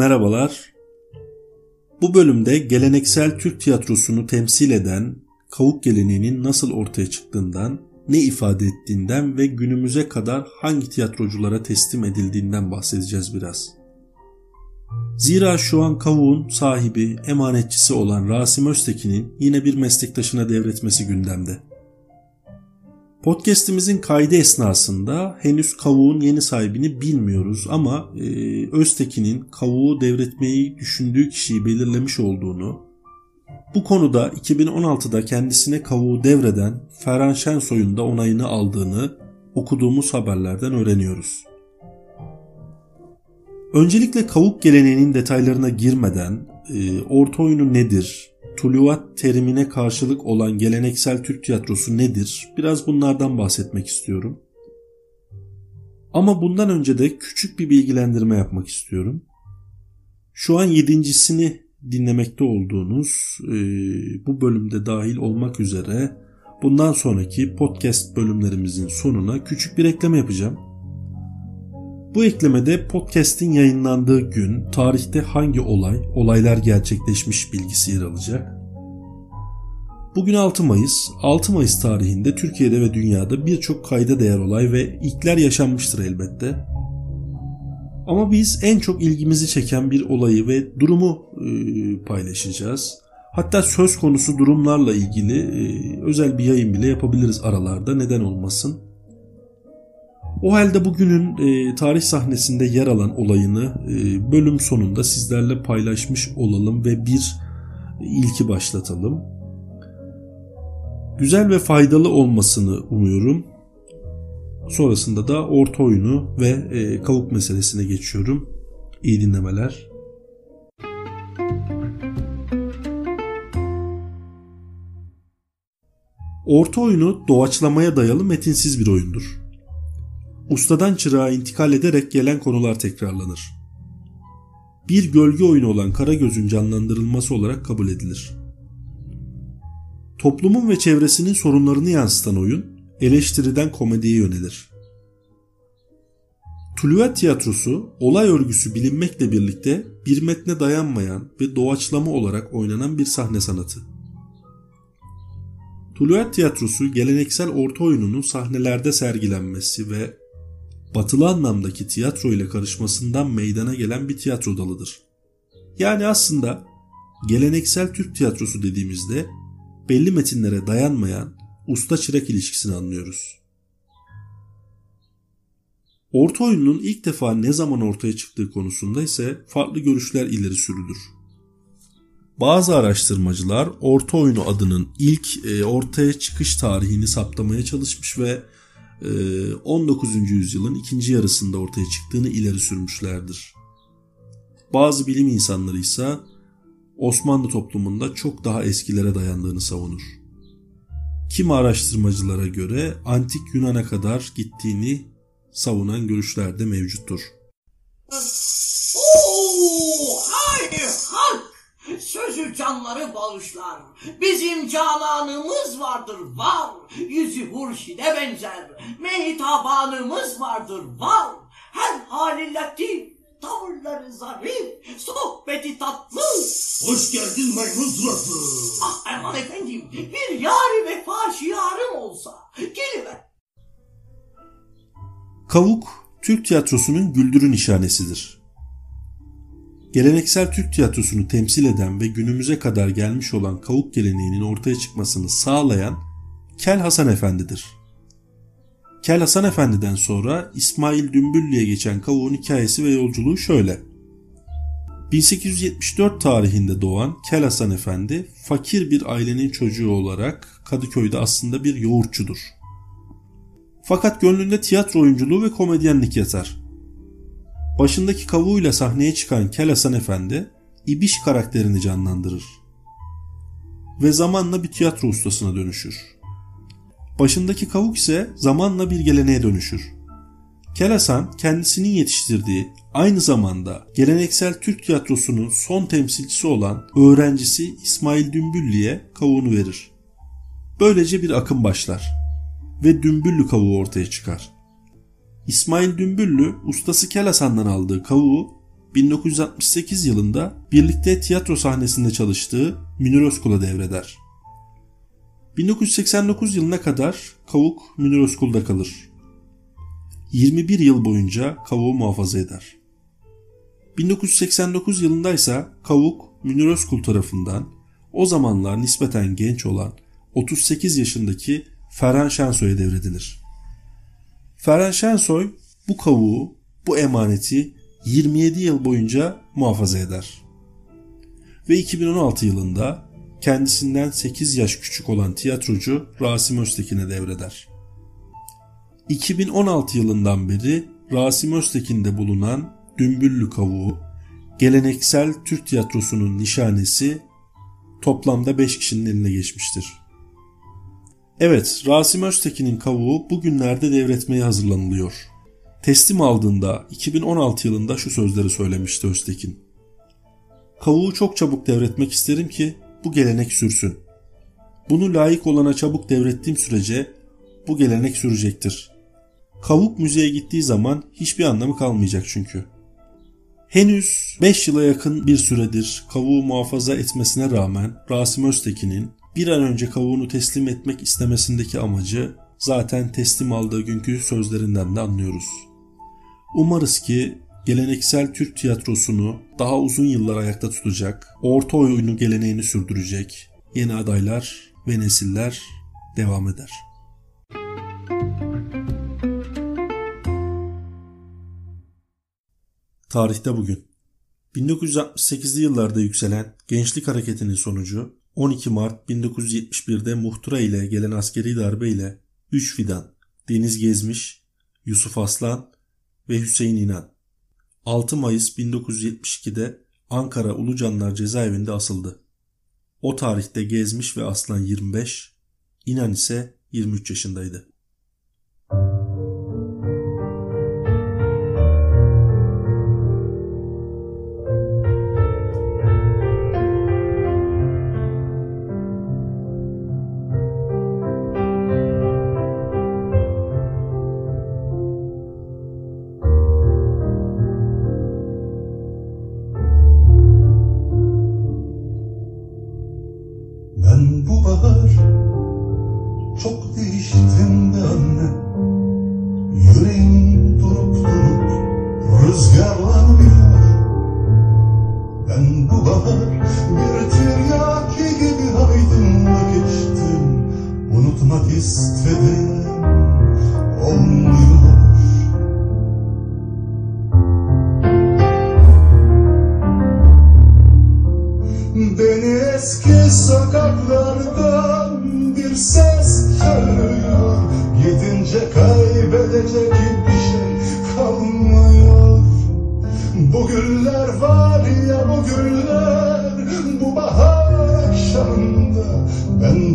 Merhabalar. Bu bölümde geleneksel Türk tiyatrosunu temsil eden kavuk geleneğinin nasıl ortaya çıktığından, ne ifade ettiğinden ve günümüze kadar hangi tiyatroculara teslim edildiğinden bahsedeceğiz biraz. Zira şu an kavuğun sahibi, emanetçisi olan Rasim Öztekin'in yine bir meslektaşına devretmesi gündemde. Podcast'imizin kaydı esnasında henüz kavuğun yeni sahibini bilmiyoruz ama e, Öztekin'in kavuğu devretmeyi düşündüğü kişiyi belirlemiş olduğunu, bu konuda 2016'da kendisine kavuğu devreden Ferhan Şensoy'un da onayını aldığını okuduğumuz haberlerden öğreniyoruz. Öncelikle kavuk geleneğinin detaylarına girmeden e, orta oyunu nedir, tuluvat terimine karşılık olan geleneksel Türk tiyatrosu nedir? Biraz bunlardan bahsetmek istiyorum. Ama bundan önce de küçük bir bilgilendirme yapmak istiyorum. Şu an yedincisini dinlemekte olduğunuz e, bu bölümde dahil olmak üzere bundan sonraki podcast bölümlerimizin sonuna küçük bir ekleme yapacağım. Bu eklemede podcast'in yayınlandığı gün, tarihte hangi olay, olaylar gerçekleşmiş bilgisi yer alacak. Bugün 6 Mayıs. 6 Mayıs tarihinde Türkiye'de ve dünyada birçok kayda değer olay ve ilkler yaşanmıştır elbette. Ama biz en çok ilgimizi çeken bir olayı ve durumu e, paylaşacağız. Hatta söz konusu durumlarla ilgili e, özel bir yayın bile yapabiliriz aralarda neden olmasın. O halde bugünün e, tarih sahnesinde yer alan olayını e, bölüm sonunda sizlerle paylaşmış olalım ve bir ilki başlatalım. Güzel ve faydalı olmasını umuyorum. Sonrasında da orta oyunu ve e, kavuk meselesine geçiyorum. İyi dinlemeler. Orta oyunu doğaçlamaya dayalı metinsiz bir oyundur. Ustadan çırağa intikal ederek gelen konular tekrarlanır. Bir gölge oyunu olan Karagöz'ün canlandırılması olarak kabul edilir. Toplumun ve çevresinin sorunlarını yansıtan oyun, eleştiriden komediye yönelir. Tuluat tiyatrosu olay örgüsü bilinmekle birlikte bir metne dayanmayan ve doğaçlama olarak oynanan bir sahne sanatı. Tuluat tiyatrosu geleneksel orta oyununun sahnelerde sergilenmesi ve batılı anlamdaki tiyatro ile karışmasından meydana gelen bir tiyatro dalıdır. Yani aslında geleneksel Türk tiyatrosu dediğimizde belli metinlere dayanmayan usta çırak ilişkisini anlıyoruz. Orta oyunun ilk defa ne zaman ortaya çıktığı konusunda ise farklı görüşler ileri sürülür. Bazı araştırmacılar orta oyunu adının ilk e, ortaya çıkış tarihini saptamaya çalışmış ve 19. E, yüzyılın ikinci yarısında ortaya çıktığını ileri sürmüşlerdir. Bazı bilim insanları ise Osmanlı toplumunda çok daha eskilere dayandığını savunur. Kim araştırmacılara göre antik Yunan'a kadar gittiğini savunan görüşler de mevcuttur. Oo, haydi halk! Sözü canları bağışlar. Bizim cananımız vardır var. Yüzü hurşide benzer. Mehitabanımız vardır var. Her hali latif tavırları zarif, sohbeti tatlı. Hoş geldin maymun suratlı. Ah aman efendim, bir yari vefa şiarım olsa, geliver. Kavuk, Türk tiyatrosunun güldürü nişanesidir. Geleneksel Türk tiyatrosunu temsil eden ve günümüze kadar gelmiş olan kavuk geleneğinin ortaya çıkmasını sağlayan Kel Hasan Efendi'dir. Kel Hasan Efendi'den sonra İsmail Dümbüllü'ye geçen kavuğun hikayesi ve yolculuğu şöyle. 1874 tarihinde doğan Kel Hasan Efendi fakir bir ailenin çocuğu olarak Kadıköy'de aslında bir yoğurtçudur. Fakat gönlünde tiyatro oyunculuğu ve komedyenlik yatar. Başındaki kavuğuyla sahneye çıkan Kel Hasan Efendi İbiş karakterini canlandırır. Ve zamanla bir tiyatro ustasına dönüşür. Başındaki kavuk ise zamanla bir geleneğe dönüşür. Kelasan kendisinin yetiştirdiği aynı zamanda geleneksel Türk tiyatrosunun son temsilcisi olan öğrencisi İsmail Dümbüllü'ye kavuğunu verir. Böylece bir akım başlar ve Dümbüllü kavuğu ortaya çıkar. İsmail Dümbüllü ustası Kelasan'dan aldığı kavuğu 1968 yılında birlikte tiyatro sahnesinde çalıştığı Münir Özkul'a devreder. 1989 yılına kadar Kavuk Münir Özkul'da kalır. 21 yıl boyunca Kavuk'u muhafaza eder. 1989 yılında ise Kavuk Münir Özkul tarafından o zamanlar nispeten genç olan 38 yaşındaki Ferhan Şensoy'a devredilir. Ferhan Şensoy bu kavuğu, bu emaneti 27 yıl boyunca muhafaza eder. Ve 2016 yılında kendisinden 8 yaş küçük olan tiyatrocu Rasim Öztekin'e devreder. 2016 yılından beri Rasim Öztekin'de bulunan Dümbüllü Kavuğu, geleneksel Türk tiyatrosunun nişanesi toplamda 5 kişinin eline geçmiştir. Evet, Rasim Öztekin'in kavuğu bugünlerde devretmeye hazırlanılıyor. Teslim aldığında 2016 yılında şu sözleri söylemişti Öztekin. Kavuğu çok çabuk devretmek isterim ki bu gelenek sürsün. Bunu layık olana çabuk devrettiğim sürece bu gelenek sürecektir. Kavuk müzeye gittiği zaman hiçbir anlamı kalmayacak çünkü. Henüz 5 yıla yakın bir süredir kavuğu muhafaza etmesine rağmen Rasim Öztekin'in bir an önce kavuğunu teslim etmek istemesindeki amacı zaten teslim aldığı günkü sözlerinden de anlıyoruz. Umarız ki geleneksel Türk tiyatrosunu daha uzun yıllar ayakta tutacak, orta oyunu geleneğini sürdürecek yeni adaylar ve nesiller devam eder. Tarihte bugün 1968'li yıllarda yükselen gençlik hareketinin sonucu 12 Mart 1971'de Muhtıra ile gelen askeri darbe ile 3 fidan Deniz Gezmiş, Yusuf Aslan ve Hüseyin İnan 6 Mayıs 1972'de Ankara Ulucanlar cezaevinde asıldı. O tarihte Gezmiş ve Aslan 25, İnan ise 23 yaşındaydı. bahar Çok değiştin de anne Yüreğim durup durup rüzgarlanıyor Ben bu bahar bir tiryaki gibi aydınla geçtim. Unutmak istedim olmuyor ya bu güller bu bahar akşamında. Ben